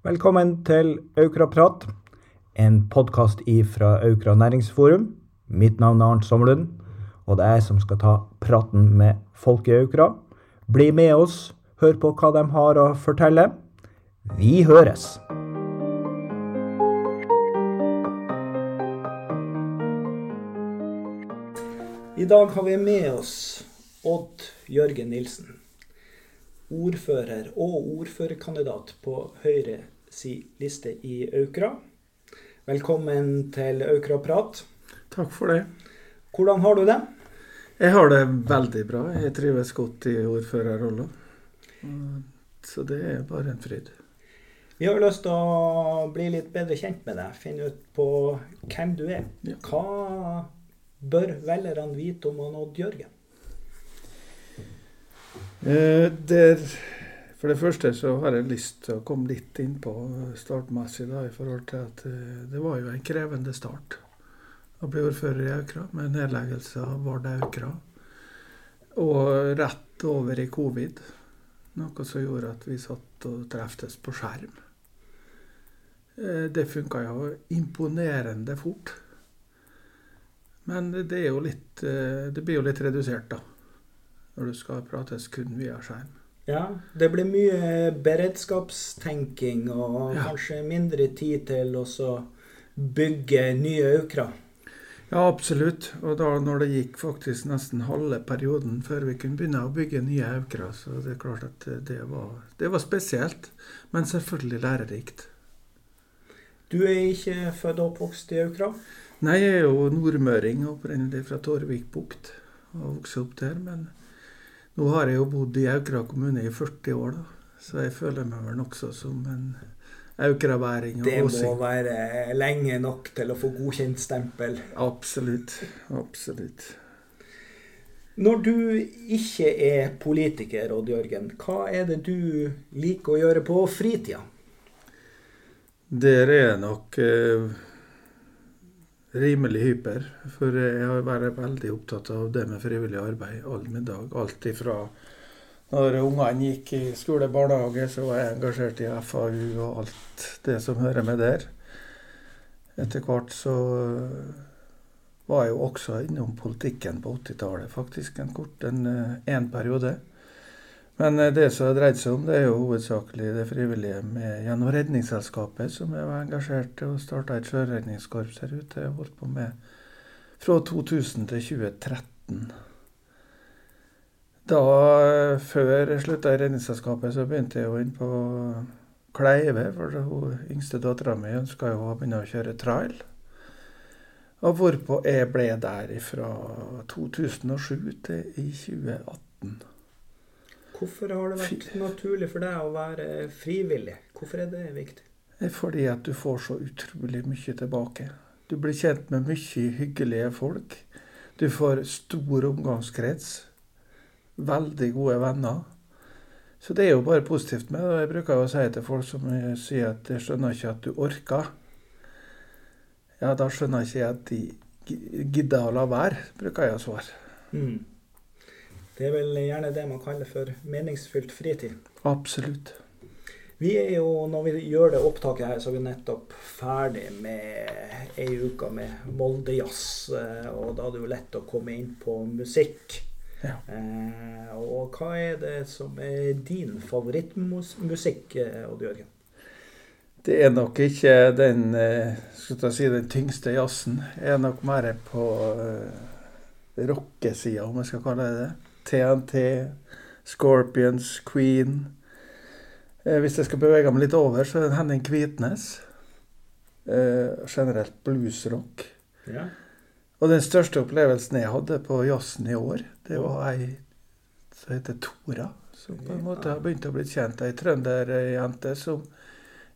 Velkommen til Aukraprat, en podkast fra Aukra næringsforum. Mitt navn er Arnt Sommerlund, og det er jeg som skal ta praten med folk i Aukra. Bli med oss, hør på hva de har å fortelle. Vi høres! I dag har vi med oss Odd Jørgen Nilsen. Ordfører og ordførerkandidat på Høyre si liste i Aukra. Velkommen til Aukra prat. Takk for det. Hvordan har du det? Jeg har det veldig bra. Jeg trives godt i ordførerrollen. Så det er bare en fryd. Vi har lyst til å bli litt bedre kjent med deg. Finne ut på hvem du er. Hva bør velgerne vite om han Odd Jørgen? Eh, der, for det første så har jeg lyst til å komme litt inn på startmessig da, i forhold til at eh, det var jo en krevende start å bli ordfører i Aukra med nedleggelse av Vard Aukra. Og rett over i covid. Noe som gjorde at vi satt og treftes på skjerm. Eh, det funka jo imponerende fort. Men det, er jo litt, det blir jo litt redusert, da. Når det skal prates kun via skjerm. Ja, det blir mye beredskapstenking og ja. kanskje mindre tid til å bygge nye aukra. Ja, absolutt. Og da når det gikk faktisk nesten halve perioden før vi kunne begynne å bygge nye aukra, så det er klart at det var, det var spesielt. Men selvfølgelig lærerikt. Du er ikke født og oppvokst i Aukra? Nei, jeg er jo nordmøring, opprinnelig fra Torvik bukt. Og vokste opp der. Men nå har jeg jo bodd i Aukra kommune i 40 år, da. Så jeg føler meg vel nokså som en aukraværing. Det må være lenge nok til å få godkjent stempel. Absolutt. Absolutt. Når du ikke er politiker, Odd Jørgen, hva er det du liker å gjøre på fritida? Der er nok eh, rimelig hyper. For jeg har vært veldig opptatt av det med frivillig arbeid all min dag. Alt ifra når ungene gikk i skole og barnehage, så var jeg engasjert i FAU og alt det som hører med der. Etter hvert så var jeg jo også innom politikken på 80-tallet, faktisk en kort en, en periode. Men eh, det som har dreid seg om, det er jo hovedsakelig det frivillige med, gjennom Redningsselskapet, som jeg var engasjert i og starta et sjøredningskorps her ute. Jeg har holdt på med fra 2000 til 2013. Da, eh, før jeg slutta i Redningsselskapet, så begynte jeg jo inn på Kleive. For hun yngste dattera mi ønska jo å begynne å kjøre trail. Og hvorpå jeg ble der fra 2007 til i 2018. Hvorfor har det vært naturlig for deg å være frivillig? Hvorfor er det viktig? Fordi at du får så utrolig mye tilbake. Du blir kjent med mye hyggelige folk. Du får stor omgangskrets. Veldig gode venner. Så det er jo bare positivt med det. Jeg bruker å si til folk som sier at jeg skjønner ikke at du orker. Ja, da skjønner jeg ikke at de gidder å la være, bruker jeg å svare. Mm. Det er vel gjerne det man kaller for meningsfylt fritid. Absolutt. Vi er jo, Når vi gjør det opptaket her, så er vi nettopp ferdig med ei uke med Moldejazz. Eh, og da er det jo lett å komme inn på musikk. Ja. Eh, og hva er det som er din favorittmusikk, eh, Odd Jørgen? Det er nok ikke den, eh, si, den tyngste jazzen. Jeg er nok mer på rockesida, om jeg skal kalle det det. TNT, Scorpions, Queen. Eh, hvis jeg skal bevege meg litt over, så er det Henning Kvitnes. Eh, generelt bluesrock. Ja. Og den største opplevelsen jeg hadde på jazzen i år, det var ei som heter Tora. Som på en måte har begynt å bli kjent. Ei trønderjente som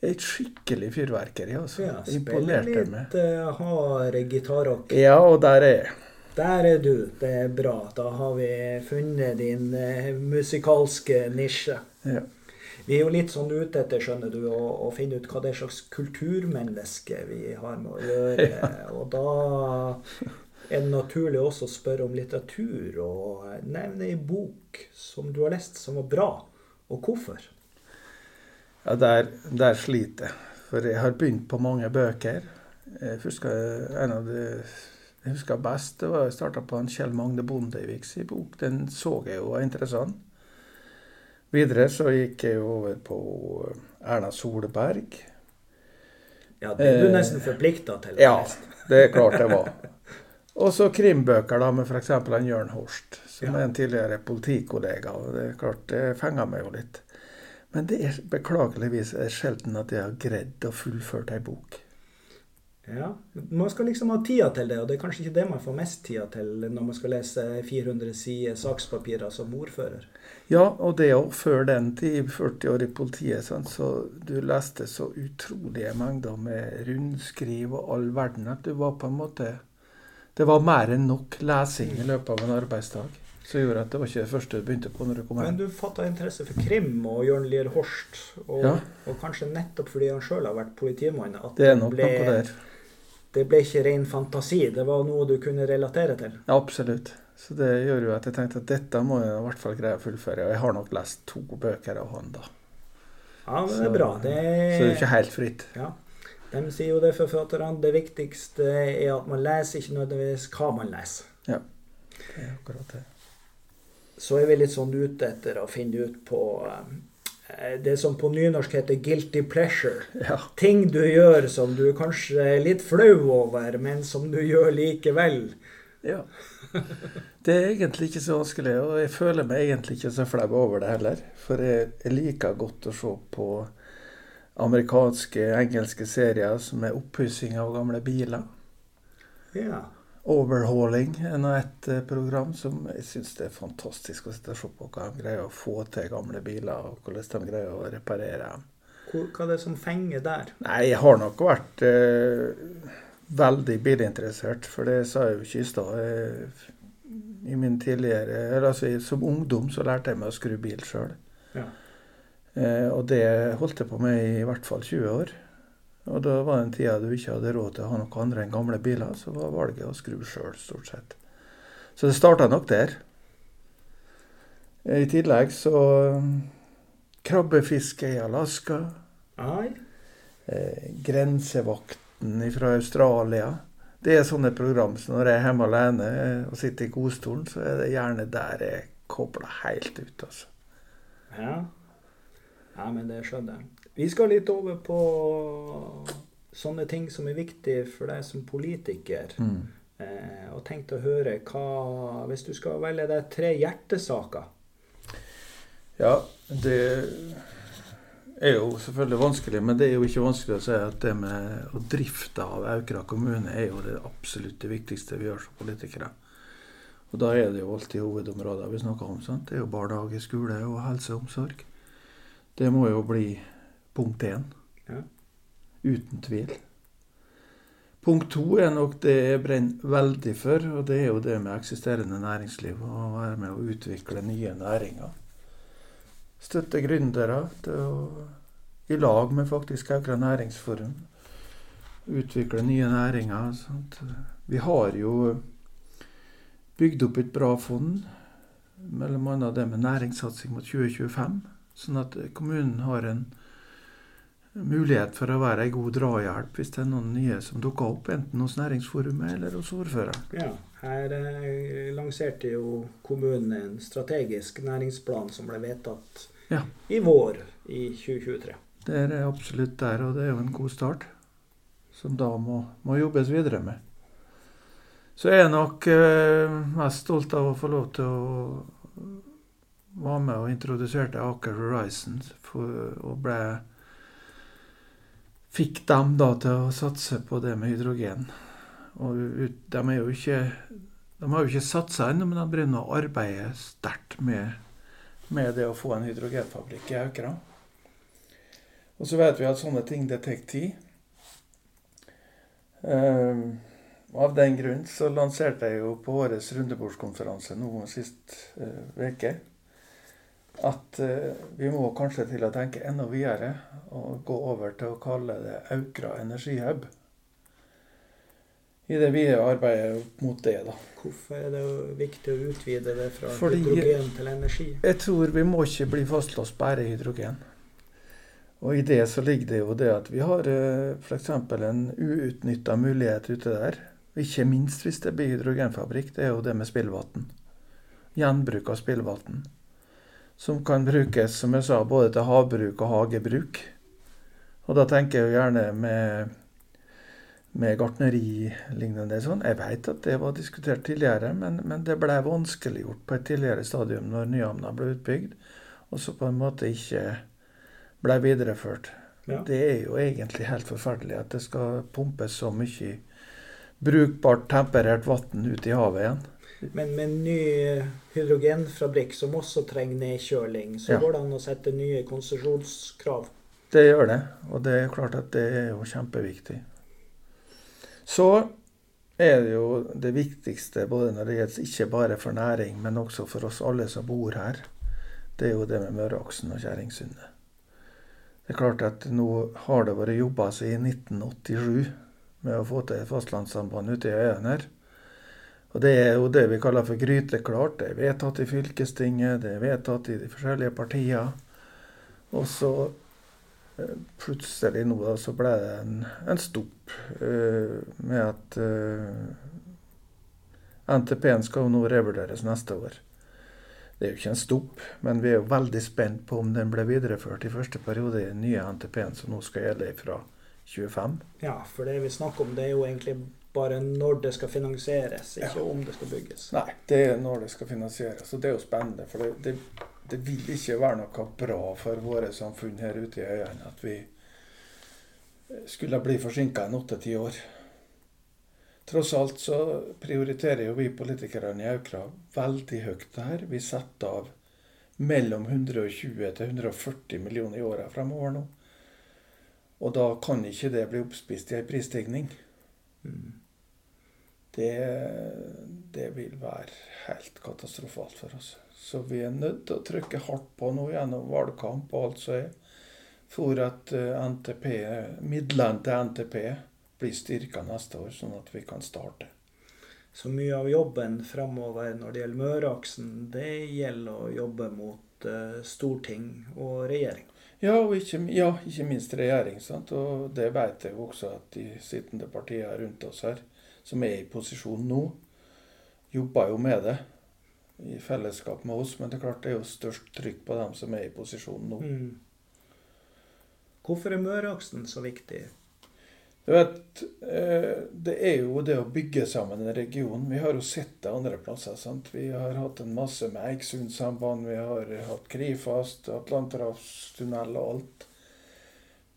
er et skikkelig fyrverkeri. Altså. Ja, Imponerte meg. Spiller litt uh, hard gitarrock. Ja, og der er jeg. Der er du. Det er bra. Da har vi funnet din eh, musikalske nisje. Ja. Vi er jo litt sånn ute etter skjønner du, å, å, finne ut hva det er slags kulturmenneske vi har med å gjøre. Ja. Og da er det naturlig også å spørre om litteratur, og nevne ei bok som du har lest som var bra, og hvorfor? Ja, der, der sliter jeg. For jeg har begynt på mange bøker. Jeg husker en av de jeg husker best det var jeg starta på en Kjell Magne Bondeviks bok. Den så jeg jo var interessant. Videre så gikk jeg over på Erna Solberg. Ja, det er du nesten forplikta til. Ja, det er klart det var. Og så krimbøker da med f.eks. en Jørn Horst, som ja. er en tidligere politikollega. og Det er klart, det fenger meg jo litt. Men det er beklageligvis sjelden at jeg har greid å fullføre ei bok. Ja, Man skal liksom ha tida til det, og det er kanskje ikke det man får mest tida til når man skal lese 400 sider sakspapirer som ordfører. Ja, og det òg før den tid, 40 år i politiet, sånn, så du leste så utrolige mengder med rundskriv og all verden at du var på en måte Det var mer enn nok lesing i løpet av en arbeidsdag som gjorde at det var ikke det første du begynte på når du kom hjem. Men du fatta interesse for krim og Jørn Lier Horst, og, ja. og kanskje nettopp fordi han sjøl har vært politimann, at det, er nok ble, noe der. Det ble ikke ren fantasi, det var noe du kunne relatere til? Ja, absolutt. Så det gjør jo at jeg tenkte at dette må jeg i hvert fall greie å fullføre. Og jeg har nok lest to bøker av han, da. Ja, men det er bra. Det er, så det er ikke helt fritt. Ja. De sier jo det, forfatterne. Det viktigste er at man leser, ikke nødvendigvis hva man leser. Ja, det er akkurat det så er vi litt sånn ute etter å finne ut på eh, det som på nynorsk heter 'guilty pleasure'. Ja. Ting du gjør som du kanskje er litt flau over, men som du gjør likevel. Ja. Det er egentlig ikke så vanskelig, og jeg føler meg egentlig ikke så flau over det heller. For jeg, jeg liker godt å se på amerikanske, engelske serier som er oppussing av gamle biler. Ja. Overhauling er et eh, program som jeg syns det er fantastisk å sitte og se på. Hva de greier å få til gamle biler, og hvordan de greier å reparere dem. Hva er det som fenger der? Nei, Jeg har nok vært eh, veldig bilinteressert, for det sa jeg jo ikke i stad. I min tidligere, altså Som ungdom så lærte jeg meg å skru bil sjøl. Ja. Eh, og det holdt jeg på med i hvert fall 20 år. Og da var det en tid du ikke hadde råd til å ha noe andre enn gamle biler, så var valget å skru sjøl, stort sett. Så det starta nok der. I tillegg så um, Krabbefiske i Alaska. Ai. Eh, grensevakten fra Australia. Det er sånne program så når jeg er hjemme alene eh, og sitter i godstolen, så er det gjerne der jeg kobler helt ut. altså. Ja. ja, men det skjønner jeg. Vi skal litt over på sånne ting som er viktig for deg som politiker. Mm. Eh, og tenkte å høre hva Hvis du skal velge deg tre hjertesaker? Ja, det er jo selvfølgelig vanskelig, men det er jo ikke vanskelig å si at det med å drifte av Aukra kommune er jo det absolutt viktigste vi gjør som politikere. Og da er det jo alltid hovedområder vi snakker om. Sant? Det er jo barnehage, skole og helse og omsorg. Det må jo bli punkt én. Ja. Uten tvil. Punkt to er nok det jeg brenner veldig for, og det er jo det med eksisterende næringsliv. Å være med å utvikle nye næringer. Støtte gründere til å, i lag med faktisk Aukra næringsforum. Utvikle nye næringer. Sånt. Vi har jo bygd opp et bra fond, mellom bl.a. det med næringssatsing mot 2025. Sånn at kommunen har en mulighet for å være ei god drahjelp hvis det er noen nye som dukker opp, enten hos Næringsforumet eller hos ordføreren. Ja, her eh, lanserte jo kommunen en strategisk næringsplan som ble vedtatt ja. i vår i 2023. Det er absolutt der, og det er jo en god start, som da må, må jobbes videre med. Så jeg er nok eh, mest stolt av å få lov til å være med og introduserte Aker Horizon for, og ble fikk dem da til å satse på det med hydrogen. Og de, er jo ikke, de har jo ikke satsa ennå, men de begynner å arbeide sterkt med, med, det å få en hydrogenfabrikk i Aukra. Og så vet vi at sånne ting det tar tid. Um, av den grunn så lanserte jeg jo på årets rundebordskonferanse nå sist uke uh, at uh, vi må kanskje til å tenke enda videre og gå over til å kalle det Aukra energihub. I det videre arbeidet mot det, da. Hvorfor er det viktig å utvide det fra Fordi hydrogen til energi? Jeg tror vi må ikke bli fastlåst bare i hydrogen. Og i det så ligger det jo det at vi har eh, f.eks. en uutnytta mulighet ute der. Ikke minst hvis det blir hydrogenfabrikk. Det er jo det med spillvann. Gjenbruk av spillvann. Som kan brukes, som jeg sa, både til havbruk og hagebruk. Og da tenker jeg jo gjerne med, med gartneri-lignende sånn. Jeg vet at det var diskutert tidligere, men, men det ble vanskeliggjort på et tidligere stadium når Nyhamna ble utbygd, og så på en måte ikke ble videreført. Ja. Det er jo egentlig helt forferdelig at det skal pumpes så mye brukbart temperert vann ut i havet igjen. Men med ny hydrogenfabrikk som også trenger nedkjøling, så ja. går det an å sette nye konsesjonskrav? Det gjør det, og det er klart at det er jo kjempeviktig. Så er det jo det viktigste både når det gjelder ikke bare for næring, men også for oss alle som bor her, det er jo det med Møreaksen og Kjerringsundet. Det er klart at nå har det vært jobba siden 1987 med å få til et fastlandssamband ute i øyene her. Og det er jo det vi kaller for gryteklart. Det er vedtatt i fylkestinget, det er vedtatt i de forskjellige partiene. Og så eh, plutselig nå da, så ble det en, en stopp uh, med at uh, NTP-en skal nå revurderes neste år. Det er jo ikke en stopp, men vi er jo veldig spent på om den ble videreført i første periode i den nye NTP-en som nå skal gjelde fra 25. Ja, for det vi snakker om, det er jo egentlig bare når det skal finansieres, ikke ja. om det skal bygges. Nei, det er når det skal finansieres. Og det er jo spennende. For det, det, det vil ikke være noe bra for våre samfunn her ute i øyene at vi skulle bli forsinka en åtte-ti år. Tross alt så prioriterer jo vi politikerne i Aukra veldig høyt det her. Vi setter av mellom 120 til 140 millioner i åra fremover nå. Og da kan ikke det bli oppspist i ei prisstigning. Mm. Det, det, vil være helt katastrofalt for oss. Så vi er nødt til å trykke hardt på nå gjennom valgkamp og alt som er, for at eh, NTP, midlene til NTP blir styrka neste år, sånn at vi kan starte. Så mye av jobben framover når det gjelder Møreaksen, det gjelder å jobbe mot uh, storting og regjering? Ja, og ikke, ja, ikke minst regjering. Sant? Og det vet jeg også at de sittende partiene rundt oss her, som er i posisjon nå, jobber jo med det i fellesskap med oss. Men det er klart det er jo størst trykk på dem som er i posisjon nå. Mm. Hvorfor er Møreaksen så viktig du vet, eh, Det er jo det å bygge sammen en region. Vi har jo sett det andre plasser. sant? Vi har hatt en masse med Eiksundssamband, vi har hatt Krifast, Atlanterhavstunnel og alt.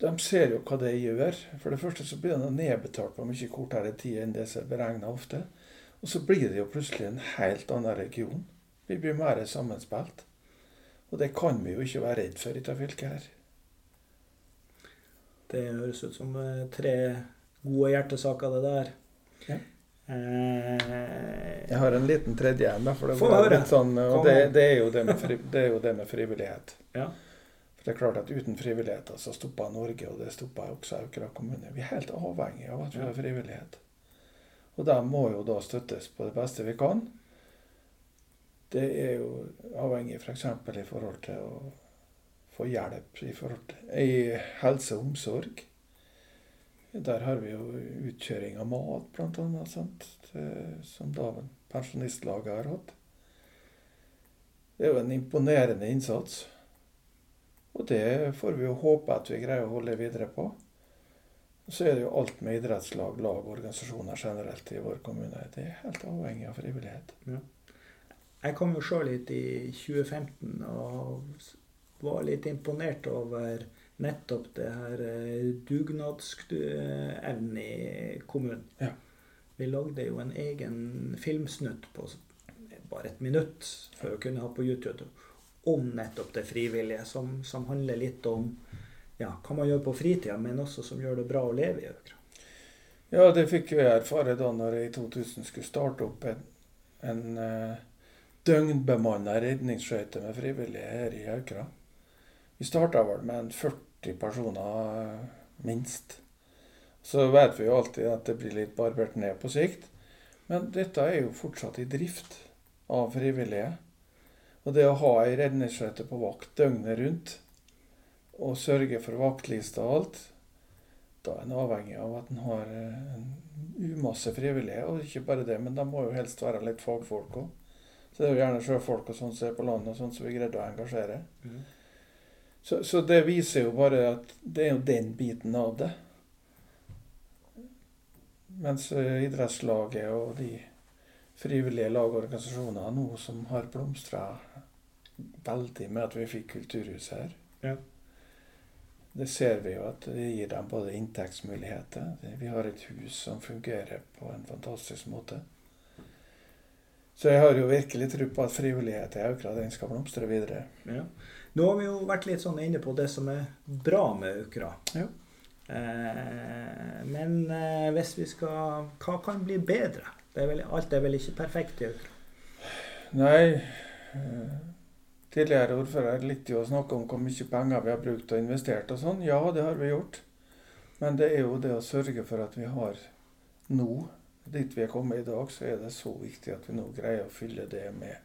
De ser jo hva det gjør. For det første så blir det nedbetalt på mye kortere tid enn det som er beregna ofte. Og så blir det jo plutselig en helt annen region. Vi blir mer sammenspilt. Og det kan vi jo ikke være redd for i dette fylket her. Det høres ut som eh, tre gode hjertesaker, det der. Ja. Eh, jeg har en liten tredje en. For det, sånn, og det, det, er det, er jo det med frivillighet. Ja. For det er klart at Uten frivilligheter så stopper Norge, og det stopper også Aukra kommune. Vi er helt avhengig av at vi har frivillighet. Og de må jo da støttes på det beste vi kan. Det er jo avhengig f.eks. For i forhold til å få hjelp i, forhold til, i helse og omsorg. Der har vi jo utkjøring av mat, annet, som da pensjonistlaget har hatt. Det er jo en imponerende innsats. Og det får vi jo håpe at vi greier å holde videre på. Så er det jo alt med idrettslag, lag og organisasjoner generelt i vår kommune. Det er helt avhengig av frivillighet. Ja. Jeg kom jo sjøl hit i 2015 og var litt imponert over nettopp det her eh, dugnadsevnen i kommunen. Ja. Vi lagde jo en egen filmsnutt på bare et minutt for å kunne ha på YouTube om nettopp det frivillige, som, som handler litt om ja, hva man gjør på fritida, men også som gjør det bra å leve i Økra. Ja, det fikk jeg erfare da når jeg i 2000 skulle starte opp en, en uh, døgnbemanna redningsskøyte med frivillige her i Aukra. Vi starta vel med en 40 personer, minst. Så vet vi jo alltid at det blir litt barbert ned på sikt. Men dette er jo fortsatt i drift av frivillige. Og det å ha ei redningsskøyte på vakt døgnet rundt, og sørge for vaktliste og alt, da er en avhengig av at en har eh, en umasse frivillige. Og ikke bare det, men de må jo helst være litt fagfolk òg. Så det er jo gjerne sjøfolk og sånn som er på land, og sånn som vi greide å engasjere. Mm. Så, så, det viser jo bare at det er jo den biten av det. Mens eh, idrettslaget og de frivillige lag og organisasjoner nå som har blomstra veldig med at vi fikk kulturhus her. Ja. Det ser vi jo at det gir dem både inntektsmuligheter Vi har et hus som fungerer på en fantastisk måte. Så jeg har jo virkelig tro på at frivillighet i Aukra den skal blomstre videre. Ja. Nå har vi jo vært litt sånn inne på det som er bra med Aukra. Ja. Eh, men eh, hvis vi skal Hva kan bli bedre? Er vel, alt er vel ikke perfekt i Aukra? Nei. Eh, tidligere ordfører likte jo å snakke om hvor mye penger vi har brukt og investert og sånn. Ja, det har vi gjort. Men det er jo det å sørge for at vi har nå, dit vi er kommet i dag, så er det så viktig at vi nå greier å fylle det med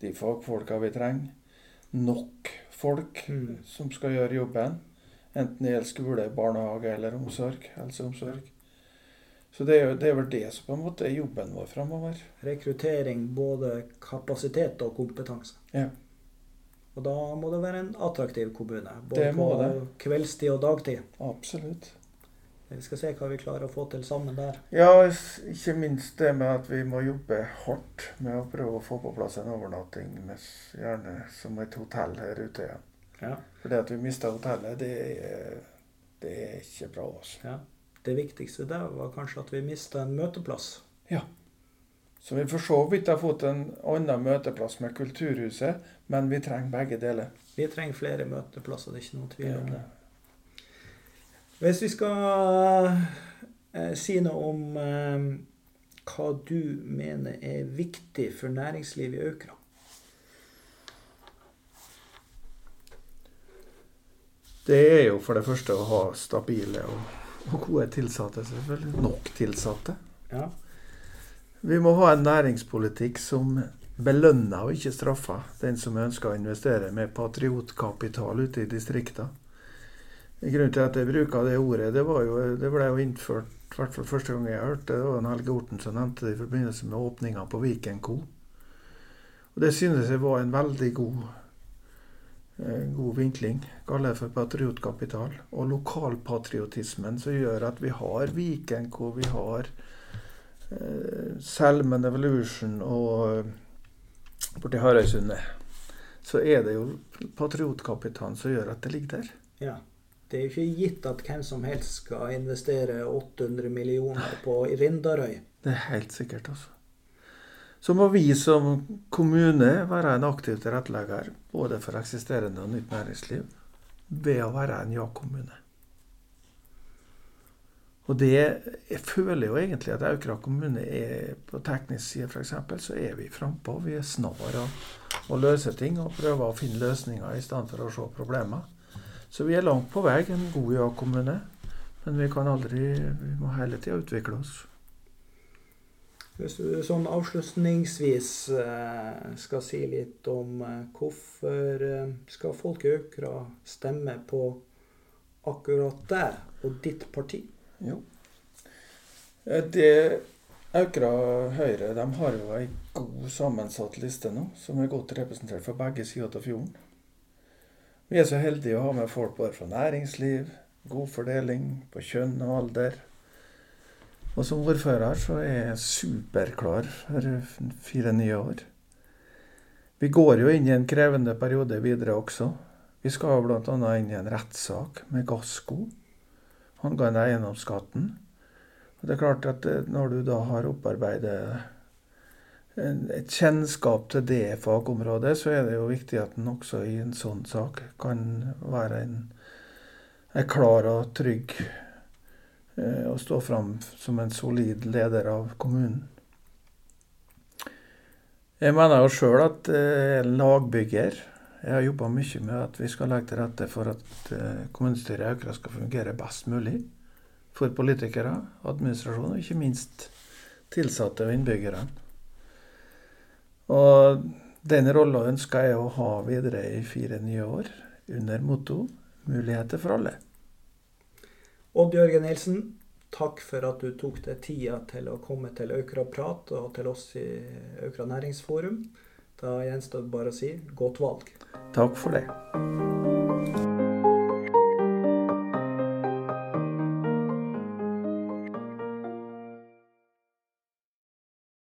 de fagfolka vi trenger. Nok folk mm. som skal gjøre jobben. Enten det gjelder skole, barnehage eller omsorg, helseomsorg. Så det er, det er, vel det som på en måte er jobben vår framover. Rekruttering, både kapasitet og kompetanse. Ja. Og da må det være en attraktiv kommune. Både på det. kveldstid og dagtid. Absolutt. Vi skal se hva vi klarer å få til sammen der. Ja, ikke minst det med at vi må jobbe hardt med å prøve å få på plass en overnatting, med, gjerne som et hotell her ute igjen. Ja. For det at vi mister hotellet, det er, det er ikke bra. Altså. Ja. Det viktigste der var kanskje at vi mista en møteplass. Ja. Så vi for så vidt har fått en annen møteplass med Kulturhuset, men vi trenger begge deler. Vi trenger flere møteplasser, det er ikke noen tvil om det. Hvis vi skal eh, si noe om eh, hva du mener er viktig for næringslivet i Aukra. Det er jo for det første å ha stabile og, og gode tilsatte, selvfølgelig. Nok tilsatte. Ja. Vi må ha en næringspolitikk som belønner og ikke straffer den som ønsker å investere med patriotkapital ute i distriktene. Grunnen til at jeg bruker det ordet, det, jo, det ble jo innført i hvert fall første gang jeg hørte det, var en Helge Orten som nevnte det i forbindelse med åpninga på Viken Co. Og Det synes jeg var en veldig god, god vinkling. Kaller det for patriotkapital. Og lokalpatriotismen som gjør at vi har Viken hvor vi har Eh, Selmen Evolution og eh, borti Harøysundet, så er det jo patriotkapitalen som gjør at det ligger der. Ja. Det er jo ikke gitt at hvem som helst skal investere 800 millioner på Rindarøy. Det er helt sikkert, altså. Så må vi som kommune være en aktiv tilrettelegger både for eksisterende og nytt næringsliv ved å være en ja-kommune. Og det, Jeg føler jo egentlig at Aukra kommune er på teknisk side f.eks. så er vi frampå. Vi er snar å, løse ting og prøver å finne løsninger i stedet for å se problemer. Så vi er langt på vei en god ja-kommune. Men vi kan aldri, vi må hele tida utvikle oss. Hvis du sånn avslutningsvis eh, skal si litt om eh, hvorfor eh, skal folk i Aukra stemme på akkurat deg og ditt parti? Jo. Det Aukra Høyre de har jo ei god sammensatt liste nå, som er godt representert fra begge sider av fjorden. Vi er så heldige å ha med folk både fra næringsliv, god fordeling på kjønn og alder. Og som ordfører så er jeg superklar for fire nye år. Vi går jo inn i en krevende periode videre også. Vi skal bl.a. inn i en rettssak med Gassco angående eiendomsskatten. Og det er klart at eh, når du da har opparbeidet et kjennskap til det fagområdet, så er det jo viktig at en også i en sånn sak kan være en, en klar og trygg og stå fram som en solid leder av kommunen. Jeg mener jo sjøl at jeg er lagbygger. Jeg har jobba mye med at vi skal legge til rette for at eh, kommunestyret i Aukra skal fungere best mulig. For politikere, administrasjon og ikke minst tilsatte og innbyggere. Og den rolla ønsker jeg å ha videre i fire nye år, under motto muligheter for alle. Odd Jørgen Nilsen, takk for at du tok deg tida til å komme til Aukra Prat og til oss i Aukra Næringsforum. Da gjenstår det bare å si godt valg. Takk for det.